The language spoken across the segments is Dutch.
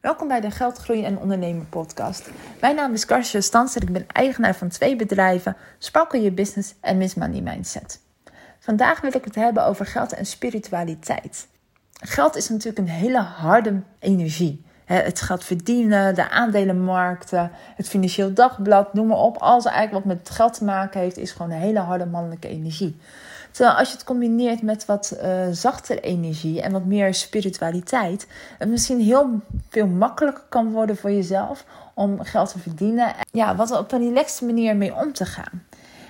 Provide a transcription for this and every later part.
Welkom bij de Geldgroei en Ondernemen podcast. Mijn naam is Karsje Stans en ik ben eigenaar van twee bedrijven, Sparkle Your Business en Miss Money Mindset. Vandaag wil ik het hebben over geld en spiritualiteit. Geld is natuurlijk een hele harde energie. Het geld verdienen, de aandelenmarkten, het financieel dagblad, noem maar op. Alles eigenlijk wat met geld te maken heeft, is gewoon een hele harde mannelijke energie. Terwijl als je het combineert met wat uh, zachtere energie en wat meer spiritualiteit, het misschien heel veel makkelijker kan worden voor jezelf om geld te verdienen. Ja, wat op een relaxte manier mee om te gaan.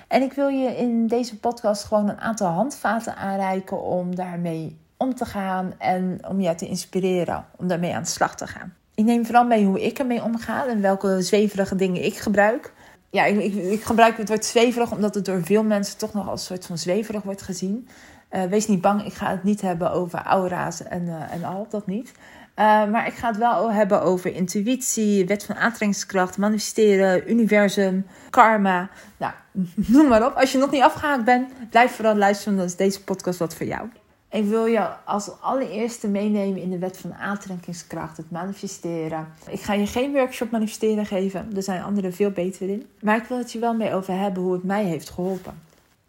En ik wil je in deze podcast gewoon een aantal handvaten aanreiken om daarmee om te gaan en om je te inspireren om daarmee aan de slag te gaan. Ik neem vooral mee hoe ik ermee omga en welke zweverige dingen ik gebruik ja, ik, ik, ik, gebruik het woord zweverig omdat het door veel mensen toch nog als soort van zweverig wordt gezien. Uh, wees niet bang, ik ga het niet hebben over aura's en, uh, en al, dat niet. Uh, maar ik ga het wel hebben over intuïtie, wet van aantrekkingskracht, manifesteren, universum, karma. Nou, noem maar op. Als je nog niet afgehaakt bent, blijf vooral luisteren, dan is deze podcast wat voor jou. Ik wil je als allereerste meenemen in de wet van aantrekkingskracht, het manifesteren. Ik ga je geen workshop manifesteren geven, er zijn anderen veel beter in. Maar ik wil het je wel mee over hebben hoe het mij heeft geholpen.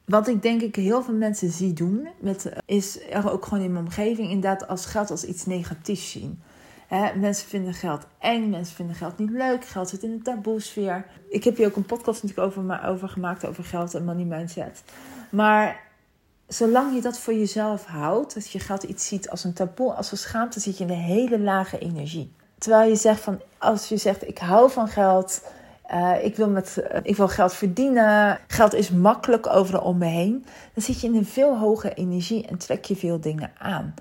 Wat ik denk ik heel veel mensen zie doen, met, is ook gewoon in mijn omgeving inderdaad als geld als iets negatiefs zien. mensen vinden geld eng, mensen vinden geld niet leuk, geld zit in de taboe-sfeer. Ik heb hier ook een podcast natuurlijk over, over gemaakt over geld en money mindset. Maar zolang je dat voor jezelf houdt, dat je geld iets ziet als een taboe, als een schaamte, zit je in een hele lage energie. Terwijl je zegt van, als je zegt ik hou van geld, uh, ik, wil met, uh, ik wil geld verdienen, geld is makkelijk overal om me heen, dan zit je in een veel hogere energie en trek je veel dingen aan.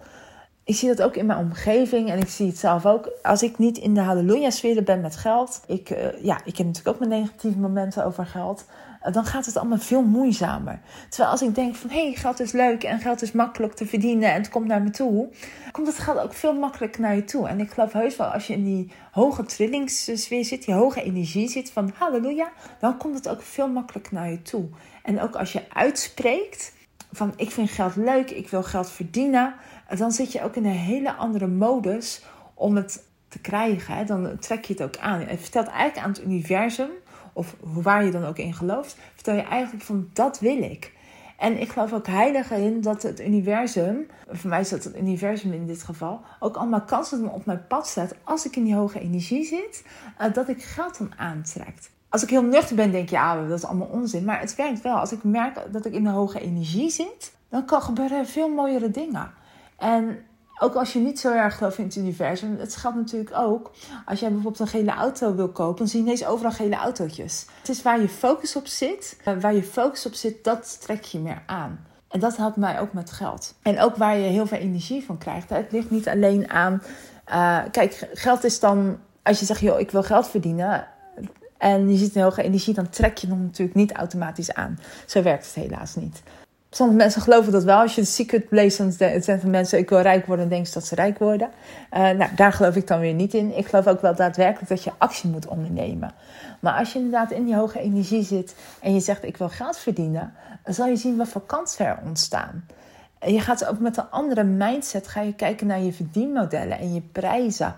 Ik zie dat ook in mijn omgeving en ik zie het zelf ook. Als ik niet in de halleluja-sfeer ben met geld, ik, uh, ja, ik heb natuurlijk ook mijn negatieve momenten over geld. Dan gaat het allemaal veel moeizamer. Terwijl als ik denk van hé, hey, geld is leuk en geld is makkelijk te verdienen en het komt naar me toe, komt het geld ook veel makkelijker naar je toe. En ik geloof heus wel, als je in die hoge trillingssfeer zit, die hoge energie zit van halleluja, dan komt het ook veel makkelijker naar je toe. En ook als je uitspreekt van ik vind geld leuk, ik wil geld verdienen, dan zit je ook in een hele andere modus om het te krijgen. Dan trek je het ook aan. Je vertelt eigenlijk aan het universum of waar je dan ook in gelooft, vertel je eigenlijk van dat wil ik. En ik geloof ook heilig in dat het universum, voor mij is dat het universum in dit geval, ook allemaal kansen op mijn pad staat als ik in die hoge energie zit, uh, dat ik geld dan aantrekt. Als ik heel nuchter ben, denk je, ja, dat is allemaal onzin. Maar het werkt wel. Als ik merk dat ik in de hoge energie zit, dan kan gebeuren veel mooiere dingen. En ook als je niet zo erg gelooft in het universum, het geldt natuurlijk ook als jij bijvoorbeeld een gele auto wil kopen, dan zie je ineens overal gele autootjes. Het is waar je focus op zit, eh, waar je focus op zit, dat trek je meer aan. En dat helpt mij ook met geld. En ook waar je heel veel energie van krijgt. Het ligt niet alleen aan. Uh, kijk, geld is dan. Als je zegt, joh, ik wil geld verdienen. En je ziet een hoge energie, dan trek je hem natuurlijk niet automatisch aan. Zo werkt het helaas niet. Sommige mensen geloven dat wel. Als je een secret places het zijn van mensen, ik wil rijk worden, en denk je dat ze rijk worden. Uh, nou, daar geloof ik dan weer niet in. Ik geloof ook wel daadwerkelijk dat je actie moet ondernemen. Maar als je inderdaad in die hoge energie zit en je zegt, ik wil geld verdienen, dan zal je zien wat voor kansen er ontstaan. En je gaat ook met een andere mindset ga je kijken naar je verdienmodellen en je prijzen.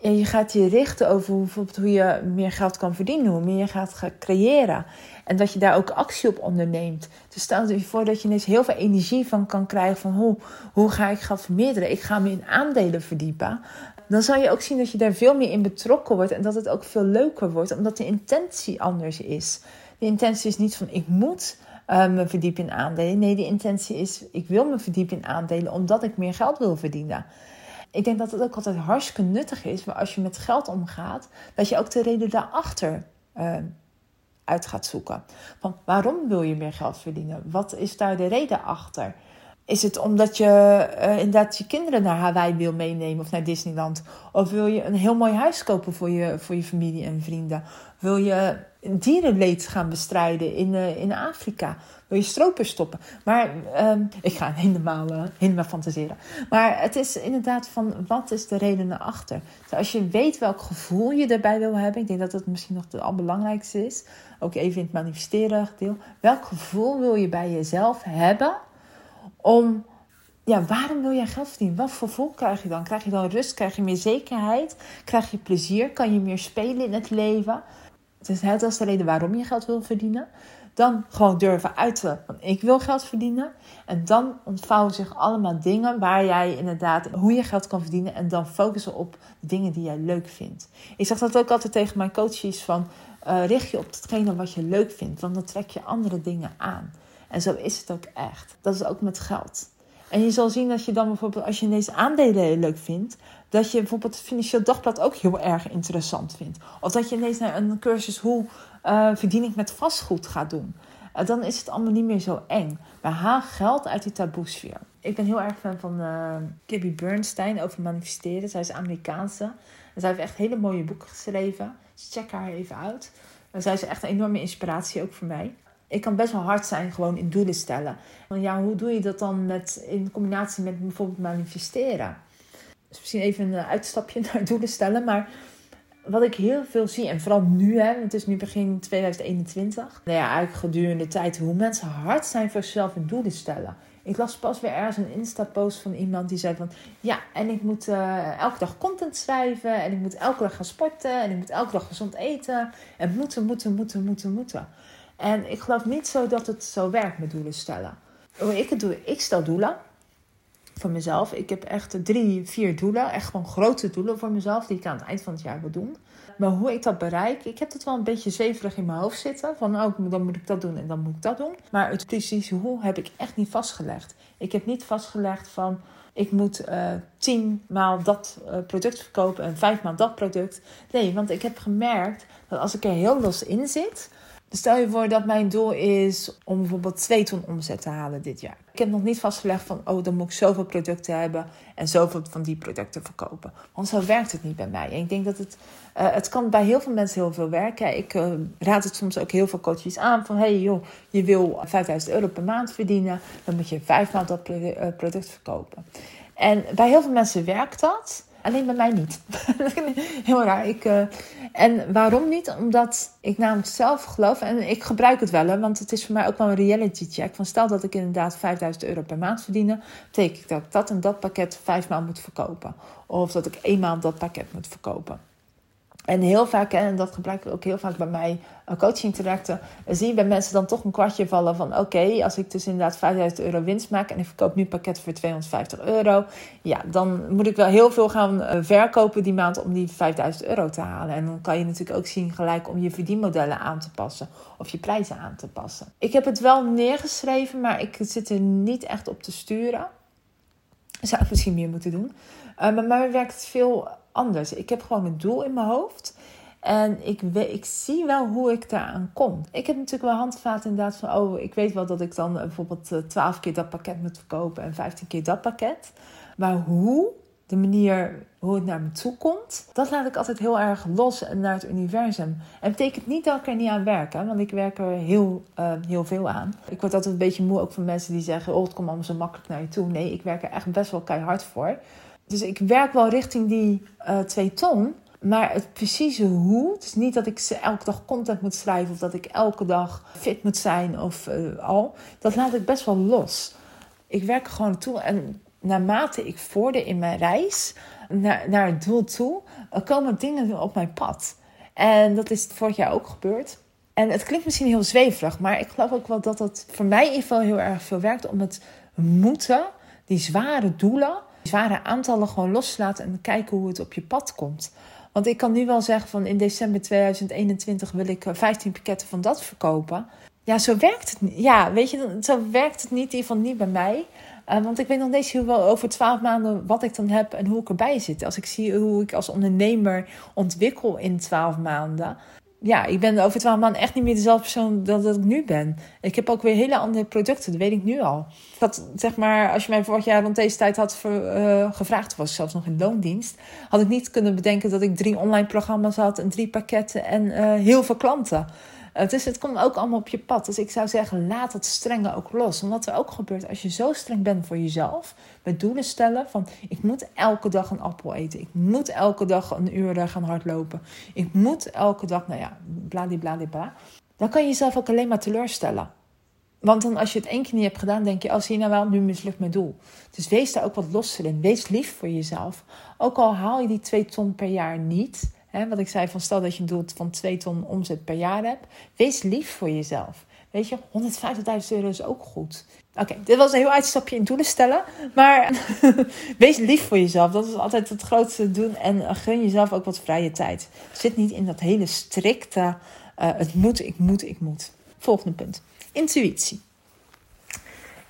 En je gaat je richten over bijvoorbeeld hoe je meer geld kan verdienen, hoe meer je gaat creëren. En dat je daar ook actie op onderneemt. Dus stel je voor dat je ineens heel veel energie van kan krijgen van hoe, hoe ga ik geld vermeerderen? Ik ga me in aandelen verdiepen. Dan zal je ook zien dat je daar veel meer in betrokken wordt en dat het ook veel leuker wordt, omdat de intentie anders is. De intentie is niet van ik moet uh, me verdiepen in aandelen. Nee, de intentie is ik wil me verdiepen in aandelen omdat ik meer geld wil verdienen. Ik denk dat het ook altijd hartstikke nuttig is, maar als je met geld omgaat, dat je ook de reden daarachter uh, uit gaat zoeken. Van waarom wil je meer geld verdienen? Wat is daar de reden achter? Is het omdat je uh, inderdaad je kinderen naar Hawaii wil meenemen of naar Disneyland? Of wil je een heel mooi huis kopen voor je, voor je familie en vrienden? Wil je dierenleed gaan bestrijden in, uh, in Afrika? Wil je stropers stoppen? Maar um, ik ga helemaal, uh, helemaal fantaseren. Maar het is inderdaad van wat is de reden erachter? Als je weet welk gevoel je erbij wil hebben, ik denk dat dat misschien nog het allerbelangrijkste is. Ook even in het manifesteren deel. Welk gevoel wil je bij jezelf hebben om ja, waarom wil jij geld verdienen? Wat voor gevoel krijg je dan? Krijg je dan rust? Krijg je meer zekerheid? Krijg je plezier? Kan je meer spelen in het leven? Dat is de reden waarom je geld wil verdienen. Dan gewoon durven uiten van ik wil geld verdienen. En dan ontvouwen zich allemaal dingen waar jij inderdaad hoe je geld kan verdienen. En dan focussen op dingen die jij leuk vindt. Ik zeg dat ook altijd tegen mijn coaches van uh, richt je op hetgene wat je leuk vindt. Want dan trek je andere dingen aan. En zo is het ook echt. Dat is ook met geld. En je zal zien dat je dan bijvoorbeeld, als je ineens aandelen leuk vindt, dat je bijvoorbeeld het Financieel Dagblad ook heel erg interessant vindt. Of dat je ineens naar een cursus hoe uh, verdien ik met vastgoed gaat doen. Uh, dan is het allemaal niet meer zo eng. Maar haal geld uit die taboesfeer. Ik ben heel erg fan van uh, Gibby Bernstein over manifesteren. Zij is Amerikaanse. En zij heeft echt hele mooie boeken geschreven. Dus check haar even uit. En zij is echt een enorme inspiratie ook voor mij ik kan best wel hard zijn gewoon in doelen stellen. Want ja, hoe doe je dat dan met, in combinatie met bijvoorbeeld manifesteren? Misschien even een uitstapje naar doelen stellen. Maar wat ik heel veel zie, en vooral nu, hè, het is nu begin 2021. Nou ja, eigenlijk gedurende de tijd, hoe mensen hard zijn voor zichzelf in doelen stellen. Ik las pas weer ergens een Insta-post van iemand die zei van... Ja, en ik moet uh, elke dag content schrijven. En ik moet elke dag gaan sporten. En ik moet elke dag gezond eten. En moeten, moeten, moeten, moeten, moeten. En ik geloof niet zo dat het zo werkt met doelen stellen. Hoe ik het doe, ik stel doelen voor mezelf. Ik heb echt drie, vier doelen. Echt gewoon grote doelen voor mezelf die ik aan het eind van het jaar wil doen. Maar hoe ik dat bereik, ik heb het wel een beetje zweverig in mijn hoofd zitten. Van oh, dan moet ik dat doen en dan moet ik dat doen. Maar het precies hoe heb ik echt niet vastgelegd. Ik heb niet vastgelegd van ik moet uh, tien maal dat uh, product verkopen en vijf maal dat product. Nee, want ik heb gemerkt dat als ik er heel los in zit, Stel je voor dat mijn doel is om bijvoorbeeld 2 ton omzet te halen dit jaar. Ik heb nog niet vastgelegd van, oh, dan moet ik zoveel producten hebben en zoveel van die producten verkopen. Want zo werkt het niet bij mij. En ik denk dat het, uh, het kan bij heel veel mensen heel veel werken. Ik uh, raad het soms ook heel veel coaches aan van, hey joh, je wil 5000 euro per maand verdienen, dan moet je vijf maand dat eh, product verkopen. En bij heel veel mensen werkt dat. Alleen bij mij niet. Heel raar. Ik, uh, en waarom niet? Omdat ik namelijk zelf geloof, en ik gebruik het wel, hè, want het is voor mij ook wel een reality check. Van stel dat ik inderdaad 5000 euro per maand verdienen, betekent dat ik dat en dat pakket vijf maand moet verkopen. Of dat ik één dat pakket moet verkopen. En heel vaak, en dat gebruik ik ook heel vaak bij mij uh, coaching trajecten, zie je bij mensen dan toch een kwartje vallen van oké, als ik dus inderdaad 5000 euro winst maak en ik verkoop nu pakketten voor 250 euro, ja, dan moet ik wel heel veel gaan uh, verkopen die maand om die 5000 euro te halen. En dan kan je natuurlijk ook zien gelijk om je verdienmodellen aan te passen of je prijzen aan te passen. Ik heb het wel neergeschreven, maar ik zit er niet echt op te sturen. Zou ik misschien meer moeten doen. Uh, maar mij werkt veel anders. Ik heb gewoon een doel in mijn hoofd. En ik, ik zie wel hoe ik daaraan kom. Ik heb natuurlijk wel handvaten inderdaad van... oh, ik weet wel dat ik dan bijvoorbeeld 12 eh, keer dat pakket moet verkopen... en 15 keer dat pakket. Maar hoe, de manier hoe het naar me toe komt... dat laat ik altijd heel erg los naar het universum. En betekent niet dat ik er niet aan werk. Want ik werk er heel, uh, heel veel aan. Ik word altijd een beetje moe ook van mensen die zeggen... oh, het komt allemaal zo makkelijk naar je toe. Nee, ik werk er echt best wel keihard voor... Dus ik werk wel richting die uh, twee ton. Maar het precieze hoe, het is niet dat ik elke dag content moet schrijven of dat ik elke dag fit moet zijn of uh, al. Dat laat ik best wel los. Ik werk er gewoon toe en naarmate ik vorder in mijn reis naar, naar het doel toe, komen dingen op mijn pad. En dat is vorig jaar ook gebeurd. En het klinkt misschien heel zweverig, maar ik geloof ook wel dat het voor mij in ieder geval heel erg veel werkt om het moeten, die zware doelen, zware aantallen gewoon loslaten en kijken hoe het op je pad komt. Want ik kan nu wel zeggen van in december 2021 wil ik 15 eh, pakketten van dat verkopen. Ja, zo werkt het niet. Ja, weet je, zo werkt het niet, in ieder geval niet bij mij. Uh, want ik weet nog steeds wel over 12 maanden wat ik dan heb en hoe ik erbij zit. Als ik zie hoe ik als ondernemer ontwikkel in 12 maanden, ja, ik ben over twaalf maanden echt niet meer dezelfde persoon dat, dat ik nu ben. Ik heb ook weer hele andere producten, dat weet ik nu al. Dat, zeg maar, als je mij vorig jaar rond deze tijd had uh, gevraagd, was ik zelfs nog in loondienst, had ik niet kunnen bedenken dat ik drie online programma's had en drie pakketten en uh, heel veel klanten. Dus het komt ook allemaal op je pad. Dus ik zou zeggen, laat het strenge ook los. Want wat er ook gebeurt, als je zo streng bent voor jezelf, met doelen stellen van ik moet elke dag een appel eten. Ik moet elke dag een uur gaan hardlopen. Ik moet elke dag, nou ja, bladibladibla. Dan kan je jezelf ook alleen maar teleurstellen. Want dan als je het één keer niet hebt gedaan, denk je, als oh, nou wel, nu mislukt mijn doel. Dus wees daar ook wat losser in. Wees lief voor jezelf. Ook al haal je die 2 ton per jaar niet. Hè, wat ik zei van stel dat je een doel van 2 ton omzet per jaar hebt. Wees lief voor jezelf. Weet je, 150.000 euro is ook goed. Oké, dit was een heel uitstapje in doelen stellen. Maar wees lief voor jezelf. Dat is altijd het grootste doen. En gun jezelf ook wat vrije tijd. Zit niet in dat hele strikte, uh, het moet, ik moet, ik moet. Volgende punt. Intuïtie.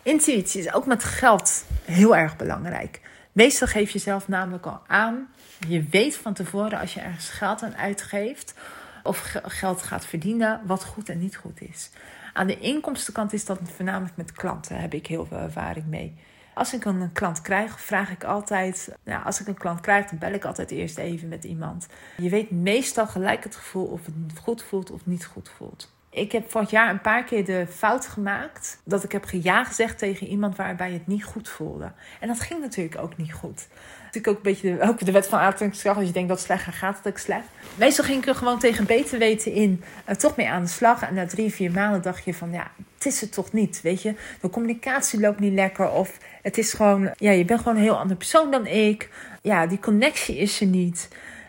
Intuïtie is ook met geld heel erg belangrijk. Meestal geef je jezelf namelijk al aan. Je weet van tevoren als je ergens geld aan uitgeeft of geld gaat verdienen, wat goed en niet goed is. Aan de inkomstenkant is dat voornamelijk met klanten, heb ik heel veel ervaring mee. Als ik een klant krijg, vraag ik altijd. Nou, als ik een klant krijg, dan bel ik altijd eerst even met iemand. Je weet meestal gelijk het gevoel of het goed voelt of niet goed voelt. Ik heb vorig jaar een paar keer de fout gemaakt dat ik heb geja gezegd tegen iemand waarbij het niet goed voelde. En dat ging natuurlijk ook niet goed. Natuurlijk ook een beetje de, ook de wet van aantrekkingskracht. Als je denkt dat het slecht gaat, het ook slecht. Meestal ging ik er gewoon tegen beter weten in uh, toch mee aan de slag. En na drie, vier maanden dacht je van ja, het is het toch niet. Weet je, de communicatie loopt niet lekker. Of het is gewoon, ja, je bent gewoon een heel andere persoon dan ik. Ja, die connectie is er niet.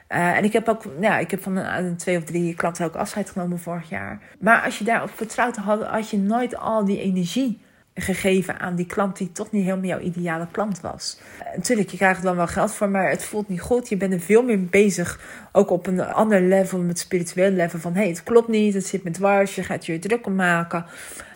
Uh, en ik heb ook, ik heb van een, twee of drie klanten ook afscheid genomen vorig jaar. Maar als je daarop vertrouwd had, had je nooit al die energie gegeven aan die klant die toch niet helemaal jouw ideale klant was. Uh, natuurlijk, je krijgt er dan wel geld voor, maar het voelt niet goed. Je bent er veel meer bezig, ook op een ander level, met spiritueel level, van hey, het klopt niet, het zit met dwars, je gaat je druk om maken.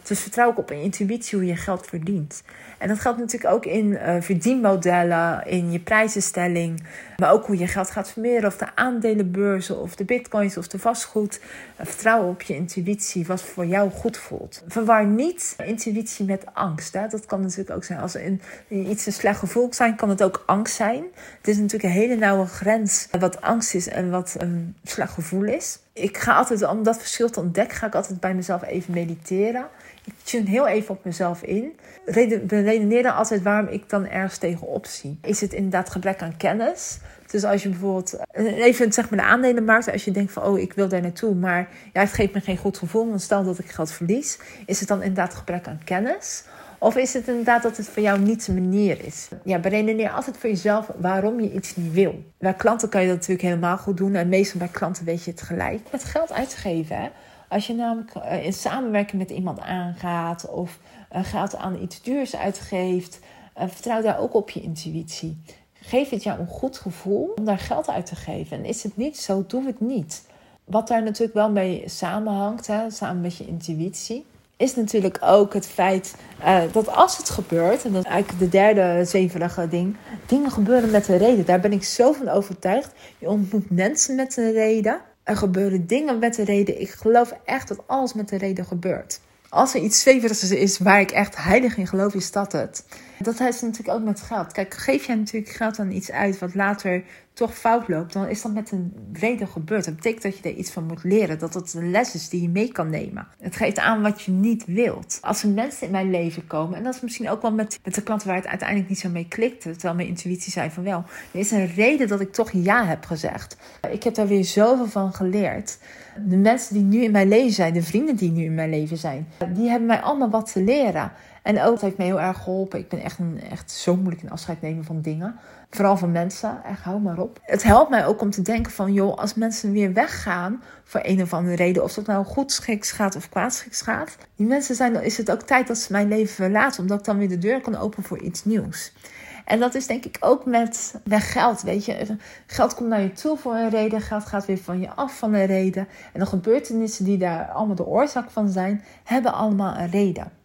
Dus vertrouw ook op een intuïtie hoe je geld verdient. En dat geldt natuurlijk ook in uh, verdienmodellen, in je prijzenstelling, maar ook hoe je geld gaat vermeerderen, of de aandelenbeurzen, of de bitcoins, of de vastgoed. Vertrouw op je intuïtie, wat voor jou goed voelt. Verwar niet intuïtie met angst. Hè? Dat kan natuurlijk ook zijn. Als er iets een slecht gevoel zijn, kan het ook angst zijn. Het is natuurlijk een hele nauwe grens wat angst is en wat een slecht gevoel is. Ik ga altijd, om dat verschil te ontdekken, ga ik altijd bij mezelf even mediteren. Ik tune heel even op mezelf in. Redeneer dan altijd waarom ik dan ergens tegenop zie. Is het inderdaad gebrek aan kennis? Dus als je bijvoorbeeld, even zeg maar de aandelenmarkt, als je denkt van oh ik wil daar naartoe, maar ja, het geeft me geen goed gevoel, want stel dat ik geld verlies, is het dan inderdaad gebrek aan kennis? Of is het inderdaad dat het voor jou niet de manier is? Ja, beredeneer altijd voor jezelf waarom je iets niet wil. Bij klanten kan je dat natuurlijk helemaal goed doen. En meestal bij klanten weet je het gelijk. Met geld uitgeven, hè? Als je namelijk eh, in samenwerking met iemand aangaat of geld aan iets duurs uitgeeft, uh, vertrouw daar ook op je intuïtie. Geef het jou een goed gevoel om daar geld uit te geven. En is het niet zo, doe het niet. Wat daar natuurlijk wel mee samenhangt, hè, samen met je intuïtie, is natuurlijk ook het feit dat als het gebeurt, en dat is eigenlijk de derde zeverige ding, dingen gebeuren met een reden. Daar ben ik zo van overtuigd. Je ontmoet mensen met een reden. Er gebeuren dingen met een reden. Ik geloof echt dat alles met een reden gebeurt. Als er iets zweverigs is waar ik echt heilig in geloof, is dat het. Dat heeft natuurlijk ook met geld. Kijk, geef je natuurlijk geld aan iets uit wat later toch fout loopt, dan is dat met een reden gebeurd. Dat betekent dat je er iets van moet leren. Dat het een les is die je mee kan nemen. Het geeft aan wat je niet wilt. Als er mensen in mijn leven komen, en dat is misschien ook wel met, met de klanten waar het uiteindelijk niet zo mee klikte, terwijl mijn intuïtie zei van wel, er is een reden dat ik toch ja heb gezegd. Ik heb daar weer zoveel van geleerd. De mensen die nu in mijn leven zijn, de vrienden die nu in mijn leven zijn, die hebben mij allemaal wat te leren. En ook, heeft me heel erg geholpen. Ik ben echt, echt zo moeilijk in afscheid nemen van dingen. Vooral van mensen. Echt, hou maar op. Het helpt mij ook om te denken van, joh, als mensen weer weggaan voor een of andere reden, of dat nou goed schiks gaat of kwaadschiks gaat, die mensen zijn, is het ook tijd dat ze mijn leven verlaten, omdat ik dan weer de deur kan openen voor iets nieuws. En dat is denk ik ook met, met geld, weet je. Geld komt naar je toe voor een reden, geld gaat weer van je af van een reden. En de gebeurtenissen die daar allemaal de oorzaak van zijn, hebben allemaal een reden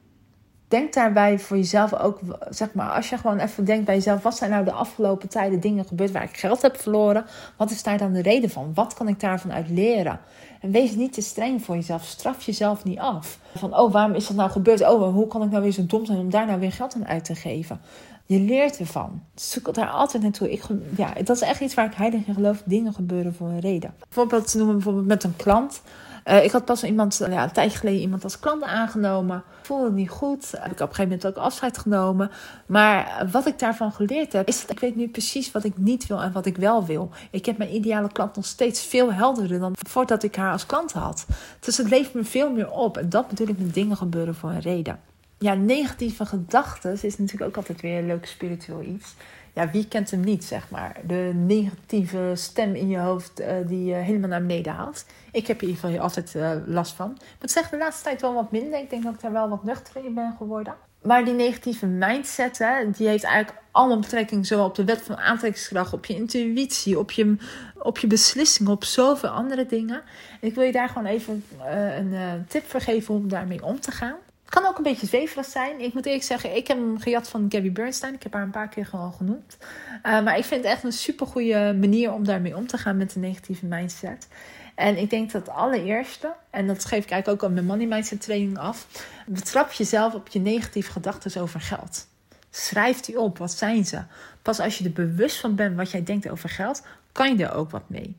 denk daarbij voor jezelf ook, zeg maar, als je gewoon even denkt bij jezelf, wat zijn nou de afgelopen tijden dingen gebeurd waar ik geld heb verloren? Wat is daar dan de reden van? Wat kan ik daarvan uit leren? En wees niet te streng voor jezelf. Straf jezelf niet af. Van, oh, waarom is dat nou gebeurd? Oh, hoe kan ik nou weer zo dom zijn om daar nou weer geld aan uit te geven? Je leert ervan. Zoek daar altijd naartoe. Ik, ja, dat is echt iets waar ik heilig in geloof. Dingen gebeuren voor een reden. Bijvoorbeeld, noemen bijvoorbeeld met een klant. Uh, ik had pas iemand, ja, een tijdje geleden iemand als klant aangenomen. Voelde het niet goed. Heb ik op een gegeven moment ook afscheid genomen. Maar wat ik daarvan geleerd heb, is dat ik weet nu precies wat ik niet wil en wat ik wel wil. Ik heb mijn ideale klant nog steeds veel helderder dan voordat ik haar als klant had. Dus het levert me veel meer op. En dat bedoel ik met dingen gebeuren voor een reden. ja, negatieve gedachten is natuurlijk ook altijd weer een leuk spiritueel iets. Ja, wie kent hem niet, zeg maar? De negatieve stem in je hoofd uh, die je helemaal naar beneden haalt. Ik heb in ieder geval altijd uh, last van. Moet zeggen, de laatste tijd wel wat minder. Ik denk dat ik daar wel wat nuchter in ben geworden. Maar die negatieve mindset, hè, die heeft eigenlijk allemaal betrekking zowel op de wet van aantrekkingskracht, op je intuïtie, op je, op je beslissingen, op zoveel andere dingen. En ik wil je daar gewoon even uh, een tip voor geven om daarmee om te gaan. Het kan ook een beetje zweverig zijn. Ik moet eerlijk zeggen, ik heb hem gejat van Gabby Bernstein. Ik heb haar een paar keer gewoon genoemd. Uh, maar ik vind het echt een super goede manier om daarmee om te gaan met de negatieve mindset. En ik denk dat het allereerste, en dat geef ik eigenlijk ook aan mijn money mindset training af, betrap jezelf op je negatieve gedachten over geld. Schrijf die op, wat zijn ze? Pas als je er bewust van bent wat jij denkt over geld, kan je er ook wat mee.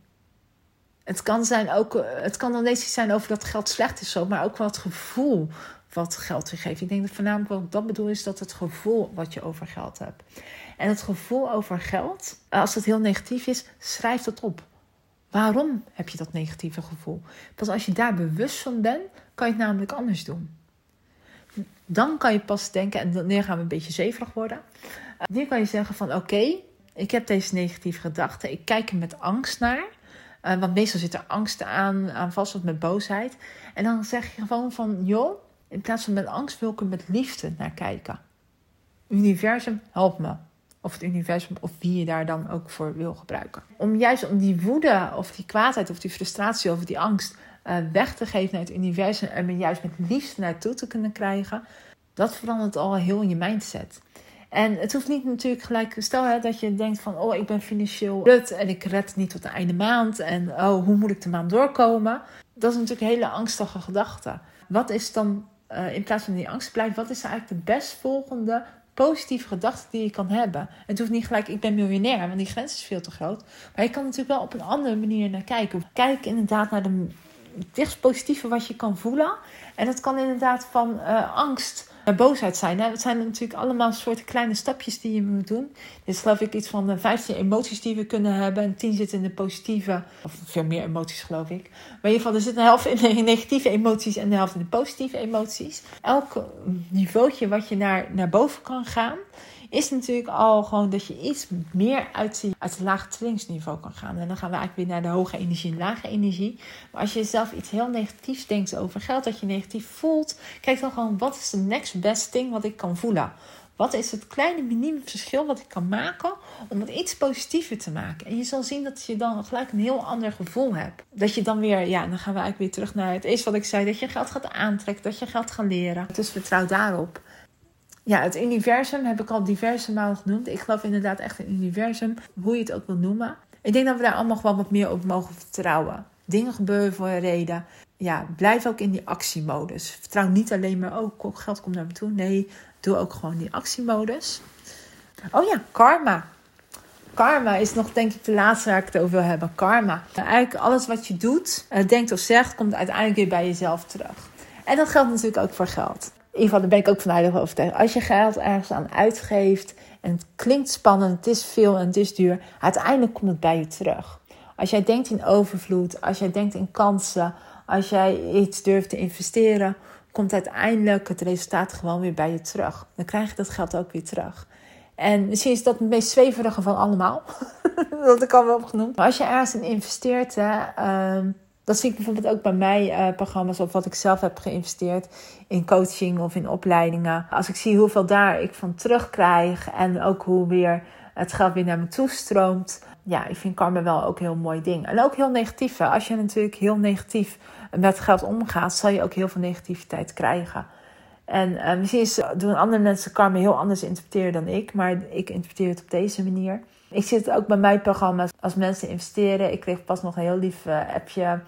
Het kan, zijn ook, het kan dan niet zijn over dat geld slecht is, zo, maar ook wel het gevoel wat geld je geeft. Ik denk dat voornamelijk wat ik dat bedoel is dat het gevoel wat je over geld hebt. En het gevoel over geld, als het heel negatief is, schrijf dat op. Waarom heb je dat negatieve gevoel? Pas als je daar bewust van bent, kan je het namelijk anders doen. Dan kan je pas denken, en dan gaan we een beetje zeverig worden. Nu kan je zeggen van oké, ik heb deze negatieve gedachten. Ik kijk er met angst naar. Uh, want meestal zit er angst aan, aan vast of met boosheid. En dan zeg je gewoon van joh, in plaats van met angst wil ik er met liefde naar kijken. Universum, help me of het universum of wie je daar dan ook voor wil gebruiken. Om juist om die woede of die kwaadheid of die frustratie of die angst uh, weg te geven naar het universum en me juist met liefde naartoe te kunnen krijgen, dat verandert al heel in je mindset. En het hoeft niet natuurlijk gelijk, stel hè, dat je denkt van, oh ik ben financieel rut en ik red niet tot de einde maand en oh hoe moet ik de maand doorkomen? Dat is natuurlijk een hele angstige gedachte. Wat is dan, uh, in plaats van die angst blijft, wat is eigenlijk de best volgende positieve gedachten die je kan hebben. Het hoeft niet gelijk, ik ben miljonair, want die grens is veel te groot. Maar je kan natuurlijk wel op een andere manier naar kijken. Kijk inderdaad naar de dichtst positieve wat je kan voelen. En dat kan inderdaad van uh, angst boosheid zijn. Hè? Het zijn natuurlijk allemaal soorten kleine stapjes die je moet doen. Dit is geloof ik iets van de 15 emoties die we kunnen hebben. En 10 zitten in de positieve, of veel meer emoties geloof ik. Maar in ieder geval, er zit een helft in de negatieve emoties en de helft in de positieve emoties. Elk niveautje wat je naar, naar boven kan gaan, is natuurlijk al gewoon dat je iets meer uit, die, uit het lage trillingsniveau kan gaan. En dan gaan we eigenlijk weer naar de hoge energie en lage energie. Maar als je zelf iets heel negatiefs denkt over geld, dat je negatief voelt, kijk dan gewoon wat is de next best thing wat ik kan voelen. Wat is het kleine minimum verschil wat ik kan maken om het iets positiever te maken? En je zal zien dat je dan gelijk een heel ander gevoel hebt. Dat je dan weer, ja, dan gaan we eigenlijk weer terug naar het eerste wat ik zei: dat je geld gaat aantrekken, dat je geld gaat leren. Dus vertrouw daarop ja, het universum heb ik al diverse malen genoemd. Ik geloof inderdaad echt een universum, hoe je het ook wil noemen. Ik denk dat we daar allemaal gewoon wat meer op mogen vertrouwen. Dingen gebeuren voor een reden. Ja, blijf ook in die actiemodus. Vertrouw niet alleen maar, oh, geld komt naar me toe. Nee, doe ook gewoon die actiemodus. Oh ja, karma. Karma is nog denk ik de laatste waar ik het over wil hebben. Karma. Eigenlijk alles wat je doet, eh, denkt of zegt, komt uiteindelijk weer bij jezelf terug. En dat geldt natuurlijk ook voor geld in ieder geval, daar ben ik ook van heilig overtuigd. Als je geld ergens aan uitgeeft en het klinkt spannend, het is veel en het is duur, uiteindelijk komt het bij je terug. Als jij denkt in overvloed, als jij denkt in kansen, als jij iets durft te investeren, komt uiteindelijk het resultaat gewoon weer bij je terug. Dan krijg je dat geld ook weer terug. En misschien is dat het meest zweverige van allemaal. dat ik al wel opgenoemd. Maar als je ergens in investeert, hè, ehm, dat zie ik bijvoorbeeld ook bij mij uh, programma's of wat ik zelf heb geïnvesteerd in coaching of in opleidingen. Als ik zie hoeveel daar ik van terugkrijg en ook hoe weer het geld weer naar me toe stroomt. Ja, ik vind karma wel ook een heel mooi ding. En ook heel negatief. Als je natuurlijk heel negatief met geld omgaat, zal je ook heel veel negativiteit krijgen. En uh, misschien is, doen andere mensen karma heel anders interpreteren dan ik, maar ik interpreteer het op deze manier. Ik zit ook bij mijn programma's als mensen investeren. Ik kreeg pas nog een heel lief uh, appje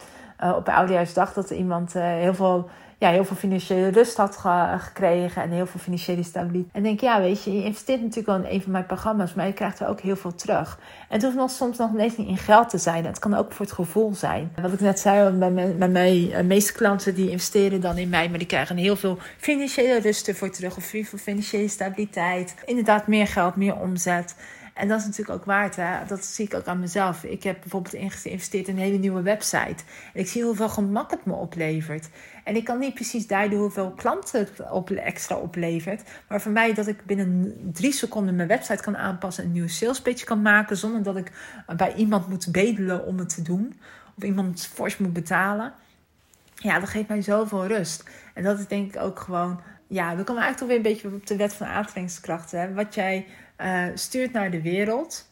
uh, op Oudejaarsdag dat er iemand uh, heel veel ja, heel veel financiële rust had gekregen en heel veel financiële stabiliteit. En denk, ja, weet je, je investeert natuurlijk wel in een van mijn programma's, maar je krijgt er ook heel veel terug. En het hoeft nog soms nog niet in geld te zijn. Het kan ook voor het gevoel zijn. Wat ik net zei, bij mijn, meeste klanten die investeren dan in mij, maar die krijgen heel veel financiële rust ervoor terug of veel financiële stabiliteit. Inderdaad, meer geld, meer omzet. En dat is natuurlijk ook waard. Hè? Dat zie ik ook aan mezelf. Ik heb bijvoorbeeld geïnvesteerd in een hele nieuwe website. En ik zie hoeveel gemak het me oplevert. En ik kan niet precies duiden hoeveel klanten het op, extra oplevert. Maar voor mij dat ik binnen drie seconden mijn website kan aanpassen. Een nieuwe salespage kan maken. Zonder dat ik bij iemand moet bedelen om het te doen. Of iemand fors moet betalen. Ja, dat geeft mij zoveel rust. En dat is denk ik ook gewoon ja, dan komen we eigenlijk toch weer een beetje op de wet van aantrekkingskracht. Hè? Wat jij uh, stuurt naar de wereld,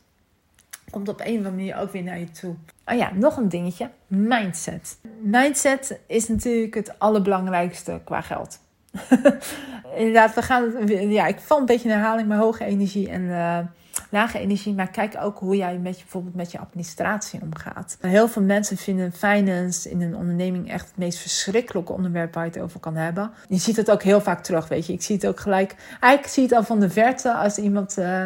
komt op een of andere manier ook weer naar je toe. Oh ja, nog een dingetje. Mindset. Mindset is natuurlijk het allerbelangrijkste qua geld. Inderdaad, we gaan. Ja, ik val een beetje in herhaling, maar hoge energie en uh, lage energie. Maar kijk ook hoe jij met bijvoorbeeld met je administratie omgaat. Heel veel mensen vinden finance in een onderneming echt het meest verschrikkelijke onderwerp waar je het over kan hebben. Je ziet het ook heel vaak terug, weet je. Ik zie het ook gelijk. Eigenlijk zie het al van de verte als iemand. Uh,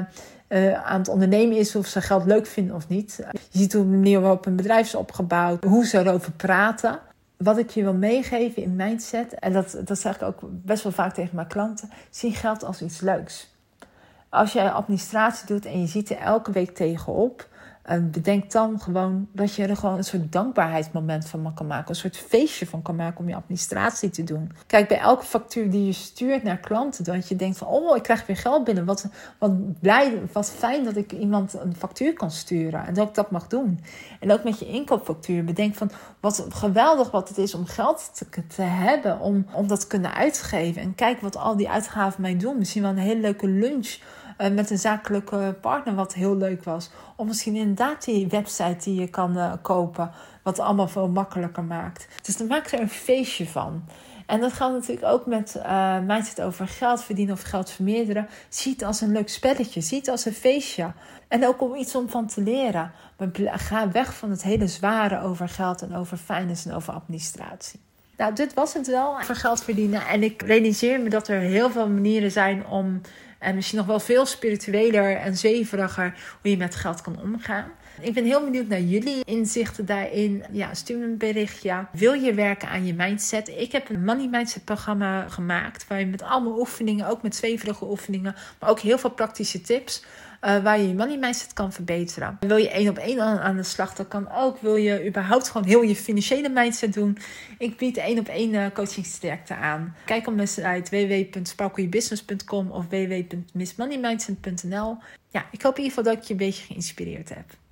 uh, aan het ondernemen is of ze geld leuk vinden of niet. Je ziet hoe de manier waarop een bedrijf is opgebouwd, hoe ze erover praten. Wat ik je wil meegeven in mindset, en dat, dat zeg ik ook best wel vaak tegen mijn klanten, zie geld als iets leuks. Als jij administratie doet en je ziet er elke week tegenop, bedenk dan gewoon dat je er gewoon een soort dankbaarheidsmoment van kan maken. Een soort feestje van kan maken om je administratie te doen. Kijk, bij elke factuur die je stuurt naar klanten, dat je denkt van, oh, ik krijg weer geld binnen. Wat, wat blij, wat fijn dat ik iemand een factuur kan sturen en dat ik dat mag doen. En ook met je inkoopfactuur, bedenk van, wat geweldig wat het is om geld te, te hebben, om, om dat te kunnen uitgeven. En kijk wat al die uitgaven mij doen. Misschien wel een hele leuke lunch met een zakelijke partner, wat heel leuk was. Of misschien inderdaad die website die je kan uh, kopen, wat allemaal veel makkelijker maakt. Dus dan maak er een feestje van. En dat geldt natuurlijk ook met uh, mindset over geld verdienen of geld vermeerderen. Zie het als een leuk spelletje. Zie het als een feestje. En ook om iets om van te leren. Maar ga weg van het hele zware over geld en over finance en over administratie. Nou, dit was het wel voor geld verdienen. En ik realiseer me dat er heel veel manieren zijn om en misschien nog wel veel spiritueler en zweveriger hoe je met geld kan omgaan. Ik ben heel benieuwd naar jullie inzichten daarin. Ja, stuur me een berichtje. Wil je werken aan je mindset? Ik heb een money mindset programma gemaakt. Waar je met allemaal oefeningen, ook met zweverige oefeningen, maar ook heel veel praktische tips. Uh, waar je je money mindset kan verbeteren. Wil je één op één aan, de slag, dat kan ook. Wil je überhaupt gewoon heel je financiële mindset doen? Ik bied één op één uh, coachingstrajecten aan. Kijk op mijn site www.sparkleyourbusiness.com of www.missmoneymindset.nl. Ja, ik hoop in ieder geval dat ik je een beetje geïnspireerd heb.